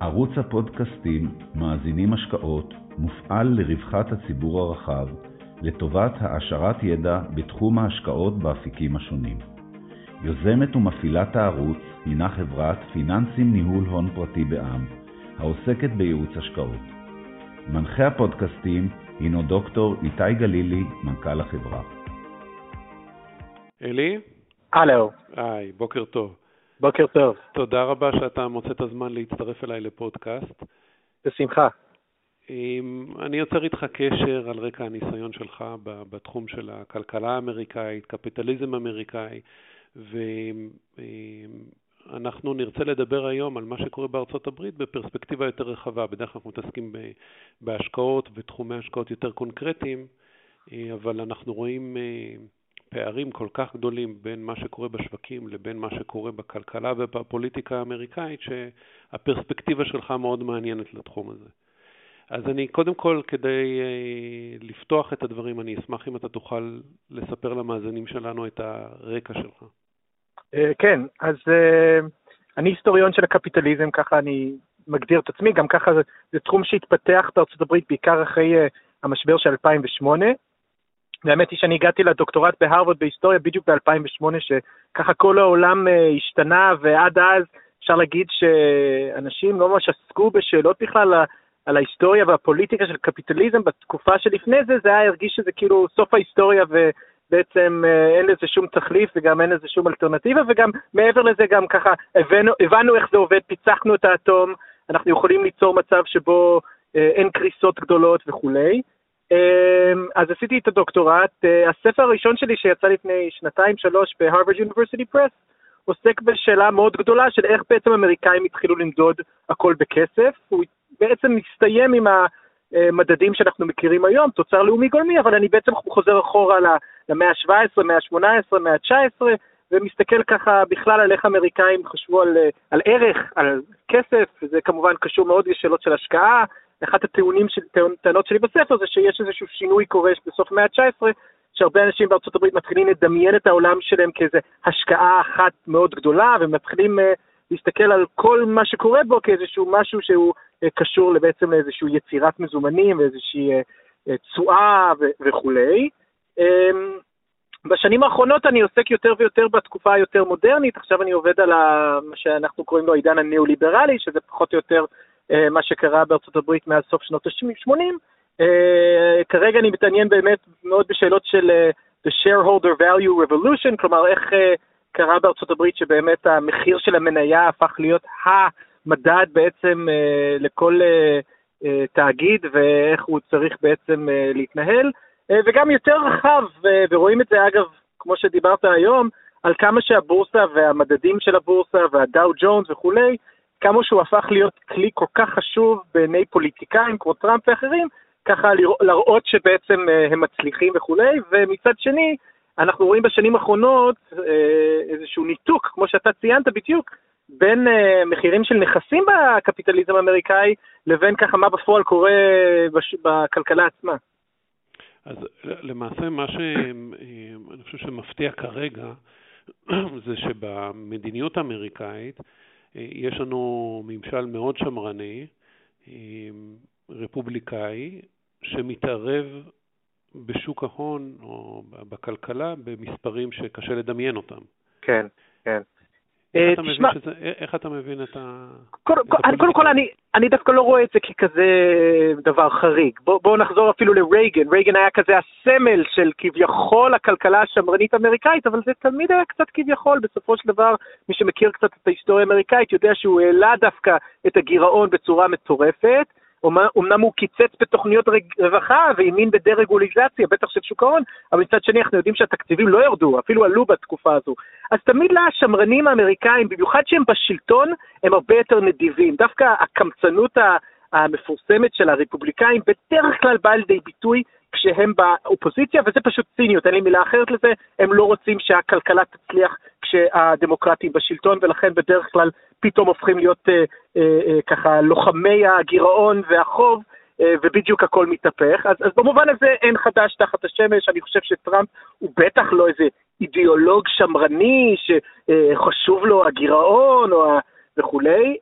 ערוץ הפודקאסטים מאזינים השקעות מופעל לרווחת הציבור הרחב, לטובת העשרת ידע בתחום ההשקעות באפיקים השונים. יוזמת ומפעילת הערוץ הינה חברת פיננסים ניהול הון פרטי בע"מ, העוסקת בייעוץ השקעות. מנחה הפודקאסטים הינו דוקטור איתי גלילי, מנכ"ל החברה. אלי? הלו. היי, בוקר טוב. בוקר טוב. תודה רבה שאתה מוצא את הזמן להצטרף אליי לפודקאסט. בשמחה. אני יוצר איתך קשר על רקע הניסיון שלך בתחום של הכלכלה האמריקאית, קפיטליזם אמריקאי, ואנחנו נרצה לדבר היום על מה שקורה בארצות הברית בפרספקטיבה יותר רחבה. בדרך כלל אנחנו מתעסקים בהשקעות ותחומי השקעות יותר קונקרטיים, אבל אנחנו רואים פערים כל כך גדולים בין מה שקורה בשווקים לבין מה שקורה בכלכלה ובפוליטיקה האמריקאית, שהפרספקטיבה שלך מאוד מעניינת לתחום הזה. אז אני קודם כל, כדי uh, לפתוח את הדברים, אני אשמח אם אתה תוכל לספר למאזינים שלנו את הרקע שלך. Uh, כן, אז uh, אני היסטוריון של הקפיטליזם, ככה אני מגדיר את עצמי, גם ככה זה, תחום שהתפתח בארצות הברית בעיקר אחרי המשבר של 2008. והאמת היא שאני הגעתי לדוקטורט בהרווארד בהיסטוריה בדיוק ב-2008, שככה כל העולם uh, השתנה, ועד אז אפשר להגיד שאנשים לא ממש עסקו בשאלות בכלל על ההיסטוריה והפוליטיקה של קפיטליזם בתקופה שלפני זה, זה היה הרגיש שזה כאילו סוף ההיסטוריה ובעצם uh, אין לזה שום תחליף וגם אין לזה שום אלטרנטיבה, וגם מעבר לזה גם ככה הבנו, הבנו איך זה עובד, פיצחנו את האטום, אנחנו יכולים ליצור מצב שבו uh, אין קריסות גדולות וכולי. אמ, אז עשיתי את הדוקטורט. אה, הספר הראשון שלי שיצא לפני שנתיים-שלוש בהרווארד יוניברסיטי פרס עוסק בשאלה מאוד גדולה של איך בעצם אמריקאים התחילו למדוד הכל בכסף. הוא בעצם מסתיים עם המדדים שאנחנו מכירים היום, תוצר לאומי גולמי, אבל אני בעצם חוזר אחורה למאה ה-17, מאה ה-18, מאה ה-19, ומסתכל ככה בכלל על איך אמריקאים חשבו על, על ערך, על כסף, וזה כמובן קשור מאוד לשאלות של השקעה, אחת הטעונים של, טענות שלי בספר זה שיש איזשהו שינוי קורה בסוף המאה ה-19, שהרבה אנשים בארצות הברית מתחילים לדמיין את העולם שלהם כאיזו השקעה אחת מאוד גדולה, ומתחילים uh, להסתכל על כל מה שקורה בו כאיזשהו משהו שהוא uh, קשור בעצם לאיזושהי יצירת מזומנים ואיזושהי uh, תשואה וכולי. Um, בשנים האחרונות אני עוסק יותר ויותר בתקופה היותר מודרנית, עכשיו אני עובד על מה שאנחנו קוראים לו העידן הניאו-ליברלי, שזה פחות או יותר מה שקרה בארצות הברית מאז סוף שנות ה-80. אה, כרגע אני מתעניין באמת מאוד בשאלות של אה, The Shareholder Value Revolution, כלומר איך קרה בארצות הברית שבאמת המחיר של המניה הפך להיות המדד בעצם לכל תאגיד ואיך הוא צריך בעצם להתנהל, וגם יותר רחב, ורואים את זה אגב, כמו שדיברת היום, על כמה שהבורסה והמדדים של הבורסה והדאו ג'ונס וכולי, כמה שהוא הפך להיות כלי כל כך חשוב בעיני פוליטיקאים כמו טראמפ ואחרים, ככה להראות שבעצם אה, הם מצליחים וכולי, ומצד שני, אנחנו רואים בשנים האחרונות אה, איזשהו ניתוק, כמו שאתה ציינת בדיוק, בין אה, מחירים של נכסים בקפיטליזם האמריקאי לבין ככה מה בפועל קורה בש... בכלכלה עצמה. אז למעשה מה שאני חושב שמפתיע כרגע זה שבמדיניות האמריקאית יש לנו ממשל מאוד שמרני, רפובליקאי, שמתערב בשוק ההון או בכלכלה במספרים שקשה לדמיין אותם. כן, כן. איך, אה, תשמע, שזה, איך אתה מבין את ה... קודם, כל, אני, אני דווקא לא רואה את זה ככזה דבר חריג. בואו בוא נחזור אפילו לרייגן. רייגן היה כזה הסמל של כביכול הכלכלה השמרנית האמריקאית, אבל זה תמיד היה קצת כביכול. בסופו של דבר, מי שמכיר קצת את ההיסטוריה האמריקאית יודע שהוא העלה דווקא את הגירעון בצורה מטורפת. אמנם הוא קיצץ בתוכניות רווחה והאמין בדה-רגוליזציה, בטח של שוק ההון, אבל מצד שני אנחנו יודעים שהתקציבים לא ירדו, אפילו עלו בתקופה הזו. אז תמיד לשמרנים האמריקאים, במיוחד שהם בשלטון, הם הרבה יותר נדיבים. דווקא הקמצנות המפורסמת של הרפובליקאים בדרך כלל באה לידי ביטוי כשהם באופוזיציה, וזה פשוט ציניות, אין לי מילה אחרת לזה, הם לא רוצים שהכלכלה תצליח כשהדמוקרטים בשלטון, ולכן בדרך כלל פתאום הופכים להיות אה, אה, אה, ככה לוחמי הגירעון והחוב, אה, ובדיוק הכל מתהפך. אז, אז במובן הזה אין חדש תחת השמש, אני חושב שטראמפ הוא בטח לא איזה אידיאולוג שמרני שחשוב לו הגירעון או ה... וכולי,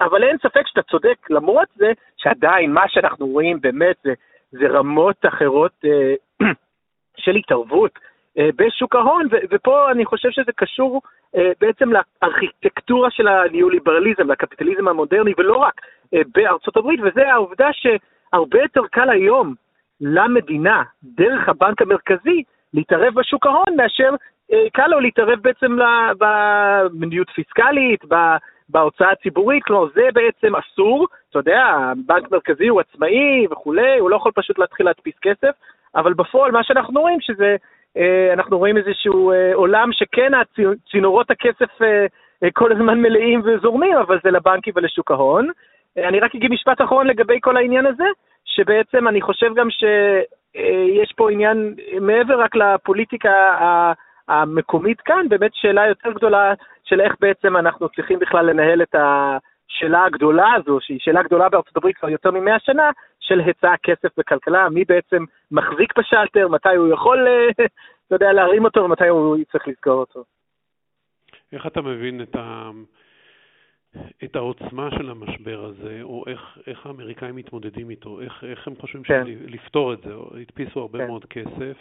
אבל אין ספק שאתה צודק, למרות זה שעדיין מה שאנחנו רואים באמת זה, זה רמות אחרות של התערבות בשוק ההון, ופה אני חושב שזה קשור בעצם לארכיטקטורה של הניאו-ליברליזם, לקפיטליזם המודרני, ולא רק בארצות הברית, וזה העובדה שהרבה יותר קל היום למדינה, דרך הבנק המרכזי, להתערב בשוק ההון מאשר אה, קל לו להתערב בעצם במדיניות פיסקלית, בהוצאה הציבורית, כלומר זה בעצם אסור, אתה יודע, בנק מרכזי הוא עצמאי וכולי, הוא לא יכול פשוט להתחיל להדפיס כסף, אבל בפועל מה שאנחנו רואים שזה, אה, אנחנו רואים איזשהו אה, עולם שכן צינורות הכסף כל הזמן מלאים וזורמים, אבל זה לבנקים ולשוק ההון. אני רק אגיד משפט אחרון לגבי כל העניין הזה, שבעצם אני חושב גם שיש פה עניין, מעבר רק לפוליטיקה המקומית כאן, באמת שאלה יותר גדולה של איך בעצם אנחנו צריכים בכלל לנהל את השאלה הגדולה הזו, שהיא שאלה גדולה בארצות הברית כבר יותר ממאה שנה, של היצע כסף בכלכלה, מי בעצם מחזיק בשלטר, מתי הוא יכול, אה, אתה יודע, להרים אותו ומתי הוא צריך לסגור אותו. איך אתה מבין את ה... את העוצמה של המשבר הזה, או איך, איך האמריקאים מתמודדים איתו, איך, איך הם חושבים כן. לפתור את זה, הדפיסו הרבה כן. מאוד כסף.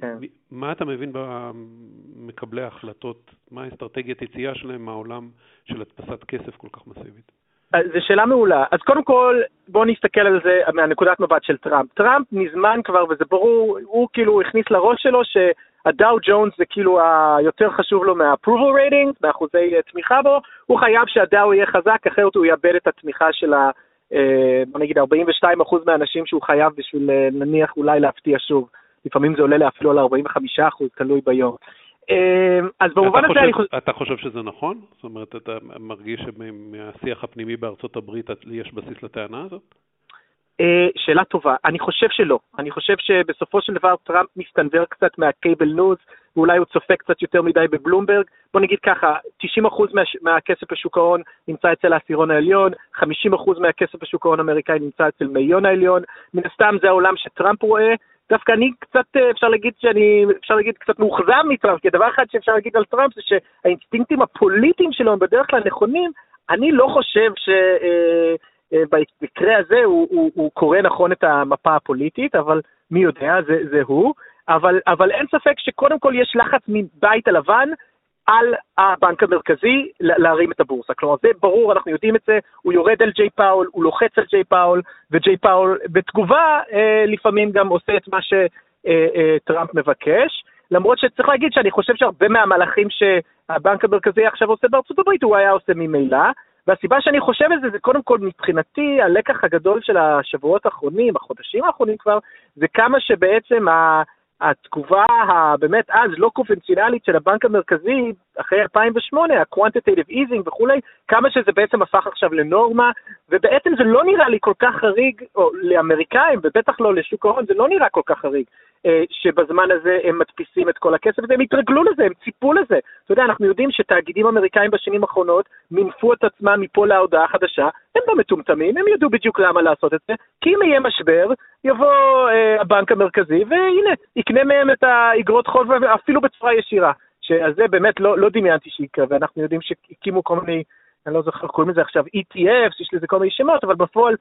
כן. מה אתה מבין במקבלי ההחלטות, מה האסטרטגיית יציאה שלהם מהעולם של הדפסת כסף כל כך מסיבית? זו שאלה מעולה. אז קודם כל, בואו נסתכל על זה מהנקודת מבט של טראמפ. טראמפ מזמן כבר, וזה ברור, הוא כאילו הכניס לראש שלו ש... הדאו ג'ונס זה כאילו היותר חשוב לו מה-approval rating, מאחוזי אה, תמיכה בו, הוא חייב שהדאו יהיה חזק, אחרת הוא יאבד את התמיכה של ה... אה, בוא נגיד 42% מהאנשים שהוא חייב בשביל אה, נניח אולי להפתיע שוב. לפעמים זה עולה אפילו על 45%, תלוי ביום. אז במובן הזה אני חושב... אתה חושב שזה נכון? זאת אומרת, אתה מרגיש שמהשיח הפנימי בארצות הברית יש בסיס לטענה הזאת? אה, שאלה טובה. אני חושב שלא. אני חושב שבסופו של דבר טראמפ מסתנוור קצת מה-cable news, ואולי הוא צופה קצת יותר מדי בבלומברג. בוא נגיד ככה, 90% מה, מהכסף בשוק ההון נמצא אצל העשירון העליון, 50% מהכסף בשוק ההון האמריקאי נמצא אצל מאיון העליון. מן הסתם זה העולם שטראמפ רואה. דווקא אני קצת, אה, אפשר להגיד שאני, אפשר להגיד קצת מאוכזב מטראמפ, כי דבר אחד שאפשר להגיד על טראמפ זה שהאינסטינקטים הפוליטיים שלו הם בדרך כלל נכונים. אני לא חושב ש... אה, במקרה הזה הוא, הוא, הוא קורא נכון את המפה הפוליטית, אבל מי יודע, זה, זה הוא. אבל, אבל אין ספק שקודם כל יש לחץ מבית הלבן על הבנק המרכזי להרים את הבורסה. כלומר, זה ברור, אנחנו יודעים את זה, הוא יורד על ג'יי פאול, הוא לוחץ על ג'יי פאול, וג'יי פאול בתגובה אה, לפעמים גם עושה את מה שטראמפ אה, מבקש. למרות שצריך להגיד שאני חושב שהרבה מהמהלכים שהבנק המרכזי עכשיו עושה בארצות הברית, הוא היה עושה ממילא. והסיבה שאני חושב על זה, זה קודם כל מבחינתי, הלקח הגדול של השבועות האחרונים, החודשים האחרונים כבר, זה כמה שבעצם התגובה הבאמת אז לא קונבנציונלית של הבנק המרכזי אחרי 2008, ה-quantitative easing וכולי, כמה שזה בעצם הפך עכשיו לנורמה, ובעצם זה לא נראה לי כל כך חריג, או לאמריקאים, ובטח לא לשוק ההון, זה לא נראה כל כך חריג, אה, שבזמן הזה הם מדפיסים את כל הכסף, והם התרגלו לזה, הם ציפו לזה. אתה יודע, אנחנו יודעים שתאגידים אמריקאים בשנים האחרונות מינפו את עצמם מפה להודעה חדשה, הם לא מטומטמים, הם ידעו בדיוק למה לעשות את זה, כי אם יהיה משבר, יבוא אה, הבנק המרכזי, והנה, יקנה מהם את האגרות חוב אפילו בצורה ישירה. שעל זה באמת לא, לא דמיינתי שיקרה, ואנחנו יודעים שהקימו כל מיני, אני לא זוכר, קוראים לזה עכשיו ETFs, יש לזה כל מיני שמות, אבל בפועל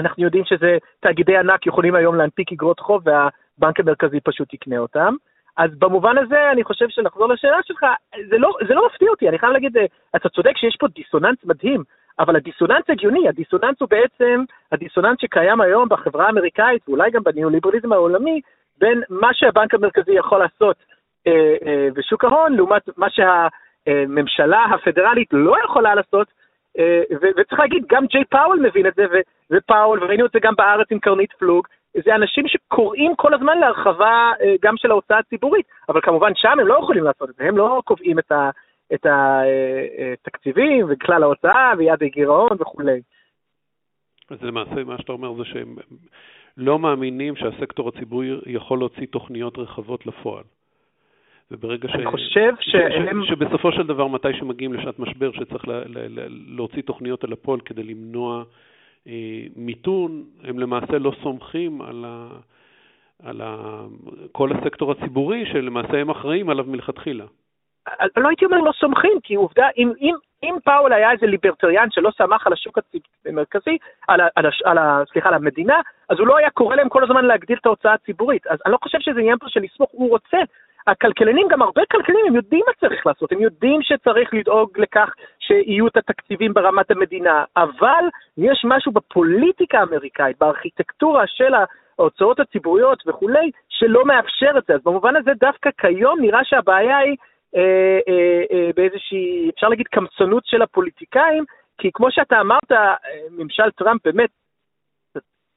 אנחנו יודעים שזה, תאגידי ענק יכולים היום להנפיק אגרות חוב והבנק המרכזי פשוט יקנה אותם. אז במובן הזה אני חושב שנחזור לשאלה שלך, זה לא, זה לא מפתיע אותי, אני חייב להגיד, אתה צודק שיש פה דיסוננס מדהים, אבל הדיסוננס הגיוני, הדיסוננס הוא בעצם הדיסוננס שקיים היום בחברה האמריקאית, ואולי גם בניאו-ליברליזם העולמי, בין מה שהבנק המרכזי יכול לעשות בשוק אה, אה, ההון, לעומת מה שהממשלה הפדרלית לא יכולה לעשות, אה, וצריך להגיד, גם ג'יי פאוול מבין את זה, ופאוול, וראינו את זה גם בארץ עם קרנית פלוג, זה אנשים שקוראים כל הזמן להרחבה גם של ההוצאה הציבורית, אבל כמובן שם הם לא יכולים לעשות את זה, הם לא קובעים את, ה, את התקציבים וכלל ההוצאה ויעד הגירעון וכולי. אז למעשה מה שאתה אומר זה שהם לא מאמינים שהסקטור הציבורי יכול להוציא תוכניות רחבות לפועל. וברגע ש... אני חושב שהם... ש... שבסופו של דבר, מתי שמגיעים לשעת משבר, שצריך ל... ל... ל... להוציא תוכניות על הפועל כדי למנוע אה, מיתון, הם למעשה לא סומכים על, ה... על ה... כל הסקטור הציבורי, שלמעשה הם אחראים עליו מלכתחילה. לא הייתי אומר לא סומכים, כי עובדה, אם, אם, אם פאול היה איזה ליברטריאן שלא סמך על השוק המרכזי, על, ה, על, על, ה, סליחה, על המדינה, אז הוא לא היה קורא להם כל הזמן להגדיל את ההוצאה הציבורית. אז אני לא חושב שזה עניין פה של לסמוך, הוא רוצה. הכלכלנים, גם הרבה כלכלנים, הם יודעים מה צריך לעשות, הם יודעים שצריך לדאוג לכך שיהיו את התקציבים ברמת המדינה, אבל יש משהו בפוליטיקה האמריקאית, בארכיטקטורה של ההוצאות הציבוריות וכולי, שלא מאפשר את זה. אז במובן הזה דווקא כיום נראה שהבעיה היא אה, אה, אה, באיזושהי, אפשר להגיד, קמצנות של הפוליטיקאים, כי כמו שאתה אמרת, אה, ממשל טראמפ באמת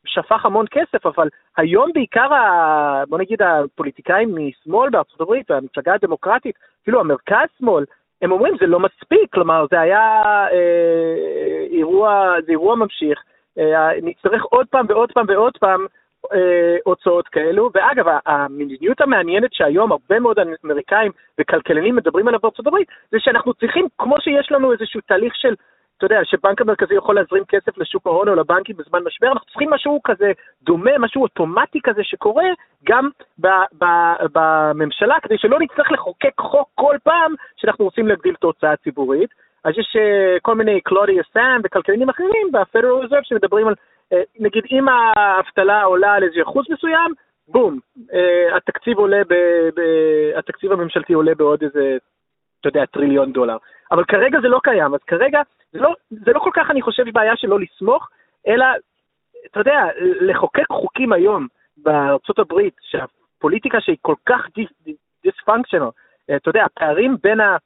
שפך המון כסף, אבל היום בעיקר, ה, בוא נגיד, הפוליטיקאים משמאל בארצות הברית, והמפלגה הדמוקרטית, אפילו המרכז-שמאל, הם אומרים זה לא מספיק, כלומר זה היה אה, אירוע, זה אירוע ממשיך, אה, נצטרך עוד פעם ועוד פעם ועוד פעם אה, הוצאות כאלו, ואגב, המדיניות המעניינת שהיום הרבה מאוד אמריקאים וכלכלנים מדברים עליו בארצות הברית, זה שאנחנו צריכים, כמו שיש לנו איזשהו תהליך של אתה יודע, שבנק המרכזי יכול להזרים כסף לשוק ההון או לבנקים בזמן משבר, אנחנו צריכים משהו כזה דומה, משהו אוטומטי כזה שקורה גם בממשלה, כדי שלא נצטרך לחוקק חוק כל פעם שאנחנו רוצים להגדיל את ההוצאה הציבורית. אז יש uh, כל מיני קלודיה סאם וכלכלנים אחרים ב-Federal Reserve שמדברים על, uh, נגיד אם האבטלה עולה על איזה אחוז מסוים, בום, uh, התקציב עולה, ב, ב, התקציב הממשלתי עולה בעוד איזה, אתה יודע, טריליון דולר. אבל כרגע זה לא קיים, אז כרגע זה לא, זה לא כל כך, אני חושב, בעיה של לא לסמוך, אלא, אתה יודע, לחוקק חוקים היום בארצות הברית, שהפוליטיקה שהיא כל כך דיספונקשיונל, אתה יודע, הפערים בין ה...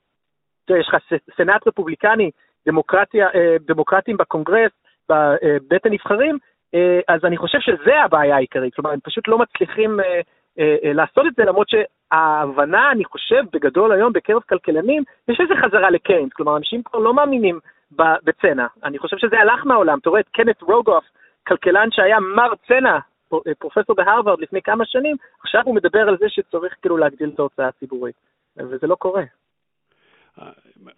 אתה יודע, יש לך סנאט רפובליקני, דמוקרטיה, אה, דמוקרטים בקונגרס, בבית הנבחרים, אה, אז אני חושב שזה הבעיה העיקרית. כלומר, הם פשוט לא מצליחים אה, לעשות את זה, למרות שההבנה, אני חושב, בגדול היום בקרב כלכלנים, יש איזה חזרה לקיינס. כלומר, אנשים כבר לא מאמינים בצנע. אני חושב שזה הלך מהעולם. אתה רואה את קנט רוגוף, כלכלן שהיה מר צנע, פרופסור בהרווארד לפני כמה שנים, עכשיו הוא מדבר על זה שצריך כאילו להגדיל את ההוצאה הציבורית, וזה לא קורה.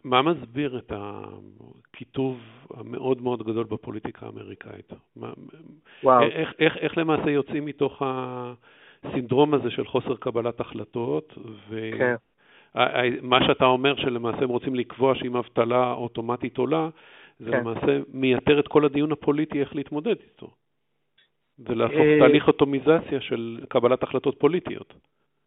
מה מסביר את הקיטוב המאוד מאוד גדול בפוליטיקה האמריקאית? וואו. איך, איך, איך למעשה יוצאים מתוך הסינדרום הזה של חוסר קבלת החלטות, ו... כן. מה שאתה אומר שלמעשה הם רוצים לקבוע שאם אבטלה אוטומטית עולה, זה כן. למעשה מייתר את כל הדיון הפוליטי איך להתמודד איתו. ולהפוך אה, תהליך אוטומיזציה של קבלת החלטות פוליטיות.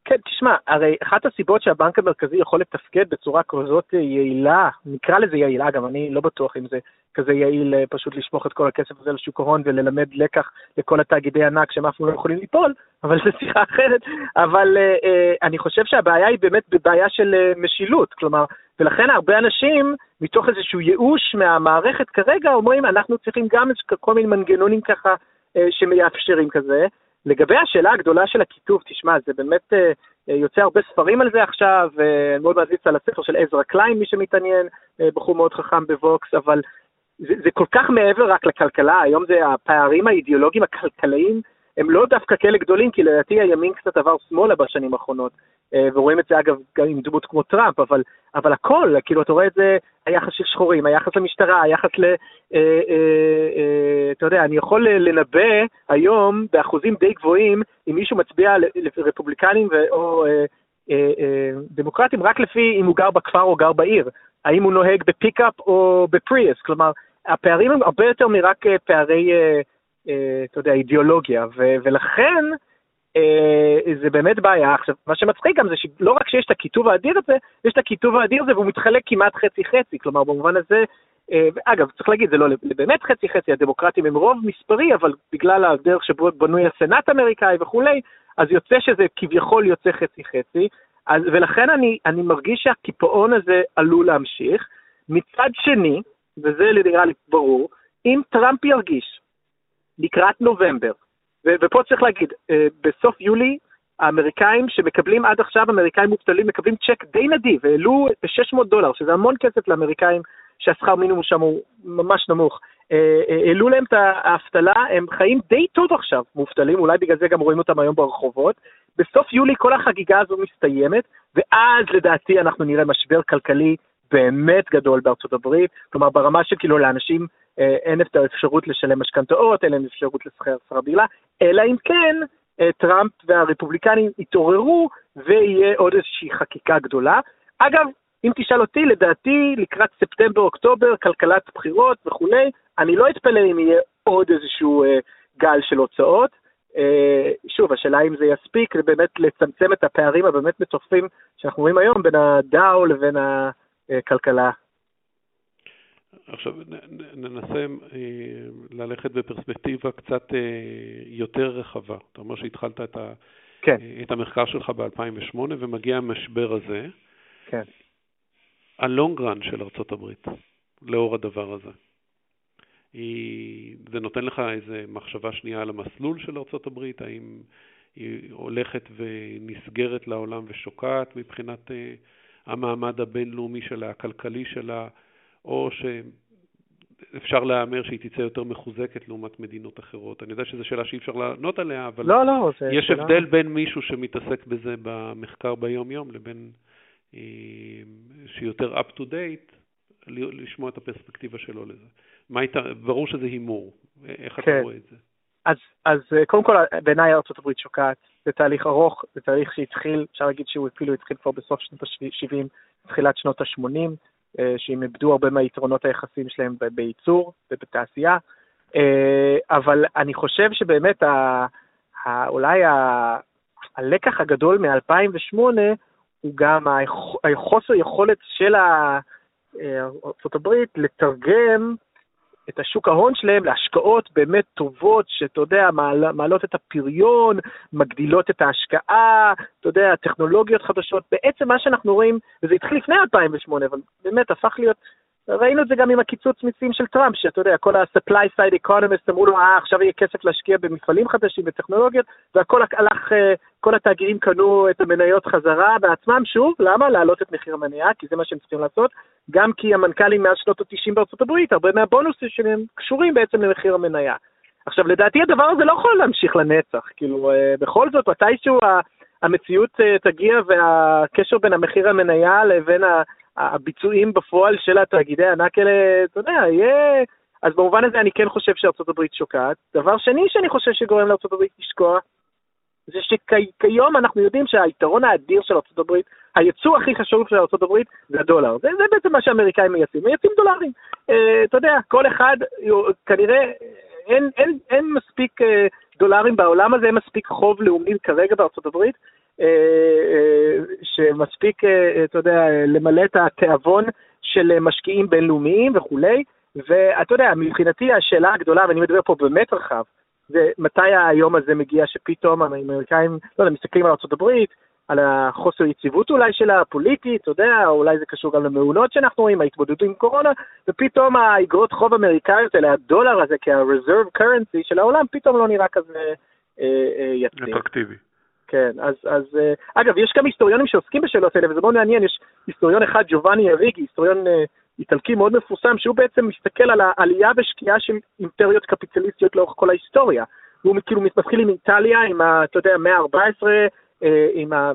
כן, תשמע, הרי אחת הסיבות שהבנק המרכזי יכול לתפקד בצורה כזאת יעילה, נקרא לזה יעילה, גם אני לא בטוח אם זה כזה יעיל אה, פשוט לשפוך את כל הכסף הזה לשוק ההון וללמד לקח לכל התאגידי ענק שהם אף פעם לא יכולים ליפול, אבל זו שיחה אחרת. אבל uh, uh, אני חושב שהבעיה היא באמת בבעיה של uh, משילות, כלומר, ולכן הרבה אנשים, מתוך איזשהו ייאוש מהמערכת כרגע, אומרים, אנחנו צריכים גם כל מיני מנגנונים ככה uh, שמאפשרים כזה. לגבי השאלה הגדולה של הכיתוב, תשמע, זה באמת אה, אה, יוצא הרבה ספרים על זה עכשיו, אה, אני מאוד מעזיץ על הספר של עזרא קליין, מי שמתעניין, בחור מאוד חכם בווקס, אבל זה, זה כל כך מעבר רק לכלכלה, היום זה הפערים האידיאולוגיים הכלכליים הם לא דווקא כאלה גדולים, כי לדעתי הימין קצת עבר שמאלה בשנים האחרונות, אה, ורואים את זה אגב גם עם דמות כמו טראמפ, אבל, אבל הכל, כאילו אתה רואה את זה, היחס של שחורים, היחס למשטרה, היחס ל... אה, אה, אה, אתה יודע, אני יכול לנבא היום באחוזים די גבוהים, אם מישהו מצביע לרפובליקנים או אה, אה, דמוקרטים, רק לפי אם הוא גר בכפר או גר בעיר, האם הוא נוהג בפיקאפ או בפריאס, כלומר, הפערים הם הרבה יותר מרק פערי... אה, אתה יודע, אידיאולוגיה, ו- ולכן אה, זה באמת בעיה. עכשיו, מה שמצחיק גם זה שלא רק שיש את הכיתוב האדיר הזה, יש את הכיתוב האדיר הזה והוא מתחלק כמעט חצי-חצי, כלומר, במובן הזה, אה, אגב, צריך להגיד, זה לא באמת חצי-חצי, הדמוקרטים הם רוב מספרי, אבל בגלל הדרך שבו בנוי הסנאט האמריקאי וכולי, אז יוצא שזה כביכול יוצא חצי-חצי, אז, ולכן אני, אני מרגיש שהקיפאון הזה עלול להמשיך. מצד שני, וזה נראה לי ברור, אם טראמפ ירגיש לקראת נובמבר. ופה צריך להגיד, אה, בסוף יולי, האמריקאים שמקבלים עד עכשיו, אמריקאים מובטלים, מקבלים צ'ק די נדיב, העלו ב-600 דולר, שזה המון כסף לאמריקאים שהשכר מינימום שם הוא ממש נמוך. אה, אה, העלו להם את האבטלה, הם חיים די טוב עכשיו, מובטלים, אולי בגלל זה גם רואים אותם היום ברחובות. בסוף יולי כל החגיגה הזו מסתיימת, ואז לדעתי אנחנו נראה משבר כלכלי באמת גדול בארצות הברית, כלומר ברמה שכאילו לאנשים אה, אין את האפשרות לשלם משכנתאות, אין להם אפשרות לשכר שכר בגלל, אלא אם כן אה, טראמפ והרפובליקנים יתעוררו ויהיה עוד איזושהי חקיקה גדולה. אגב, אם תשאל אותי, לדעתי, לקראת ספטמבר-אוקטובר, כלכלת בחירות וכולי, אני לא אתפלא אם יהיה עוד איזשהו אה, גל של הוצאות. אה, שוב, השאלה אם זה יספיק באמת לצמצם את הפערים הבאמת מטורפים שאנחנו רואים היום בין הדאו לבין הכלכלה. עכשיו ננסה אה, ללכת בפרספקטיבה קצת אה, יותר רחבה. אתה אומר שהתחלת את, ה, כן. את המחקר שלך ב-2008 ומגיע המשבר הזה. כן. הלונגרן של ארצות הברית, לאור הדבר הזה. היא, זה נותן לך איזה מחשבה שנייה על המסלול של ארצות הברית, האם היא הולכת ונסגרת לעולם ושוקעת מבחינת המעמד הבינלאומי שלה, הכלכלי שלה, או שאפשר להמר שהיא תצא יותר מחוזקת לעומת מדינות אחרות. אני יודע שזו שאלה שאי אפשר לענות עליה, אבל לא, לא, יש שאלה... הבדל בין מישהו שמתעסק בזה במחקר ביום-יום לבין אה, שיותר up to date, לשמוע את הפרספקטיבה שלו לזה. מה היית, ברור שזה הימור, איך כן. אתה רואה את זה? אז, אז אה, קודם כל, בעיניי ארה"ב שוקעת, זה תהליך ארוך, זה תהליך שהתחיל, אפשר להגיד שהוא אפילו התחיל כבר בסוף שנות ה-70, תחילת שנות ה-80, אה, שהם איבדו הרבה מהיתרונות היחסים שלהם בייצור ובתעשייה, אה, אבל אני חושב שבאמת ה, ה, אולי ה, הלקח הגדול מ-2008 הוא גם החוסר יכולת של ארה"ב לתרגם את השוק ההון שלהם להשקעות באמת טובות, שאתה יודע, מעל, מעלות את הפריון, מגדילות את ההשקעה, אתה יודע, טכנולוגיות חדשות. בעצם מה שאנחנו רואים, וזה התחיל לפני 2008, אבל באמת הפך להיות ראינו את זה גם עם הקיצוץ מיסים של טראמפ, שאתה יודע, כל ה-supply side economist אמרו לו, אה, עכשיו יהיה כסף להשקיע במפעלים חדשים, בטכנולוגיות, והכל הלך, אה, כל התאגידים קנו את המניות חזרה בעצמם, שוב, למה? להעלות את מחיר המניה, כי זה מה שהם צריכים לעשות, גם כי המנכ"לים מאז שנות ה-90 בארצות הברית, הרבה מהבונוסים שלהם קשורים בעצם למחיר המניה. עכשיו, לדעתי הדבר הזה לא יכול להמשיך לנצח, כאילו, אה, בכל זאת, מתישהו המציאות תגיע והקשר בין המחיר המניה לבין ה... הביצועים בפועל של התאגידי הענק האלה, אתה יודע, יהיה... אז במובן הזה אני כן חושב שארצות הברית שוקעת. דבר שני שאני חושב שגורם לארצות הברית לשקוע, זה שכיום אנחנו יודעים שהיתרון האדיר של ארצות הברית, היצוא הכי חשוב של ארצות הברית זה הדולר. זה, זה בעצם מה שהאמריקאים מייצאים, מייצאים דולרים. אה, אתה יודע, כל אחד, כנראה, אין, אין, אין מספיק אה, דולרים בעולם הזה, אין מספיק חוב לאומי כרגע בארצות הברית, שמספיק, אה, אתה יודע, למלא את התיאבון של משקיעים בינלאומיים וכולי, ואתה יודע, מבחינתי השאלה הגדולה, ואני מדבר פה באמת רחב, זה מתי היום הזה מגיע שפתאום האמריקאים, לא יודע, מסתכלים על ארה"ב, על החוסר יציבות אולי שלה, הפוליטית, אתה יודע, אולי זה קשור גם למעונות שאנחנו רואים, ההתמודדות עם קורונה, ופתאום האגרות חוב אמריקאיות האלה, הדולר הזה כ-reserve currency של העולם, פתאום לא נראה כזה אה, אה, יציב. אטרקטיבי. כן, אז, אז אה, אגב, יש גם היסטוריונים שעוסקים בשאלות האלה, וזה מאוד מעניין, יש היסטוריון אחד, ג'ובאני אריגי, היסטוריון אה, איטלקי מאוד מפורסם, שהוא בעצם מסתכל על העלייה ושקיעה של אימפריות קפיטליסטיות לאורך כל ההיסטוריה. הוא כאילו מתחיל עם איטליה, עם ה, אתה יודע, המאה ה-14, אה, עם ה...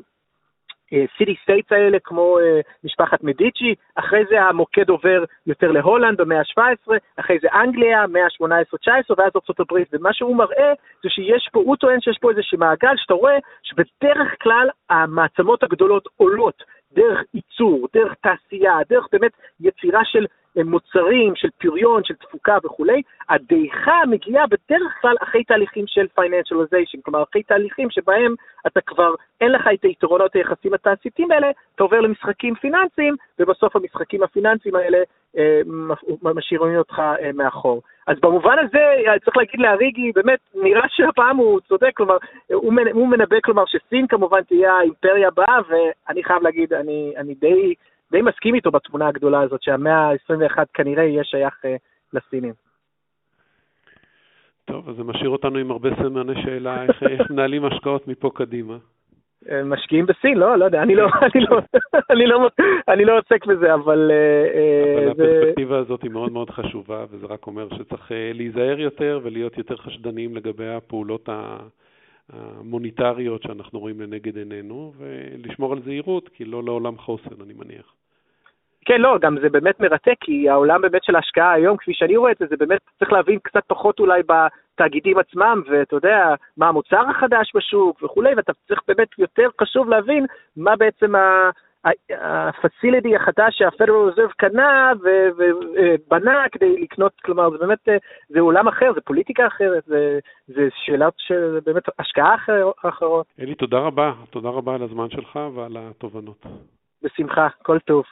city states האלה, כמו uh, משפחת מדיצ'י, אחרי זה המוקד עובר יותר להולנד במאה ה-17, אחרי זה אנגליה, מאה ה-18-19, ואז ארה"ב, ומה שהוא מראה זה שיש פה, הוא טוען שיש פה איזשהו מעגל שאתה רואה שבדרך כלל המעצמות הגדולות עולות דרך ייצור, דרך תעשייה, דרך באמת יצירה של מוצרים, של פריון, של תפוקה וכולי, הדעיכה מגיעה בדרך כלל אחרי תהליכים של financialization, כלומר אחרי תהליכים שבהם אתה כבר, אין לך את היתרונות היחסים התעשייתיים האלה, אתה עובר למשחקים פיננסיים, ובסוף המשחקים הפיננסיים האלה אה, משאירים אותך אה, מאחור. אז במובן הזה, אה, צריך להגיד לאריגי, באמת, נראה שהפעם הוא צודק, כלומר, הוא, הוא מנבא, כלומר, שסין כמובן תהיה האימפריה הבאה, ואני חייב להגיד, אני, אני די... די מסכים איתו בתמונה הגדולה הזאת, שהמאה ה-21 כנראה יהיה שייך uh, לסינים. טוב, אז זה משאיר אותנו עם הרבה סימני שאלה, איך, איך מנהלים השקעות מפה קדימה. אה, משקיעים בסין, לא, לא יודע, אני לא, אני לא, אני לא, אני לא עוסק בזה, אבל... אה, אבל הפרספקטיבה הזאת היא מאוד מאוד חשובה, וזה רק אומר שצריך להיזהר יותר ולהיות יותר חשדניים לגבי הפעולות המוניטריות שאנחנו רואים לנגד עינינו, ולשמור על זהירות, כי לא לעולם חוסן, אני מניח. כן, לא, גם זה באמת מרתק, כי העולם באמת של ההשקעה היום, כפי שאני רואה את זה, זה באמת צריך להבין קצת פחות אולי בתאגידים עצמם, ואתה יודע, מה המוצר החדש בשוק וכולי, ואתה צריך באמת יותר חשוב להבין מה בעצם ה... הפסילידי החדש שהפדרל רזרב קנה ובנה כדי לקנות, כלומר זה באמת, זה עולם אחר, זה פוליטיקה אחרת, זה, זה שאלות של באמת השקעה אחר, אחרות. אלי, תודה רבה, תודה רבה על הזמן שלך ועל התובנות. בשמחה, כל טוב.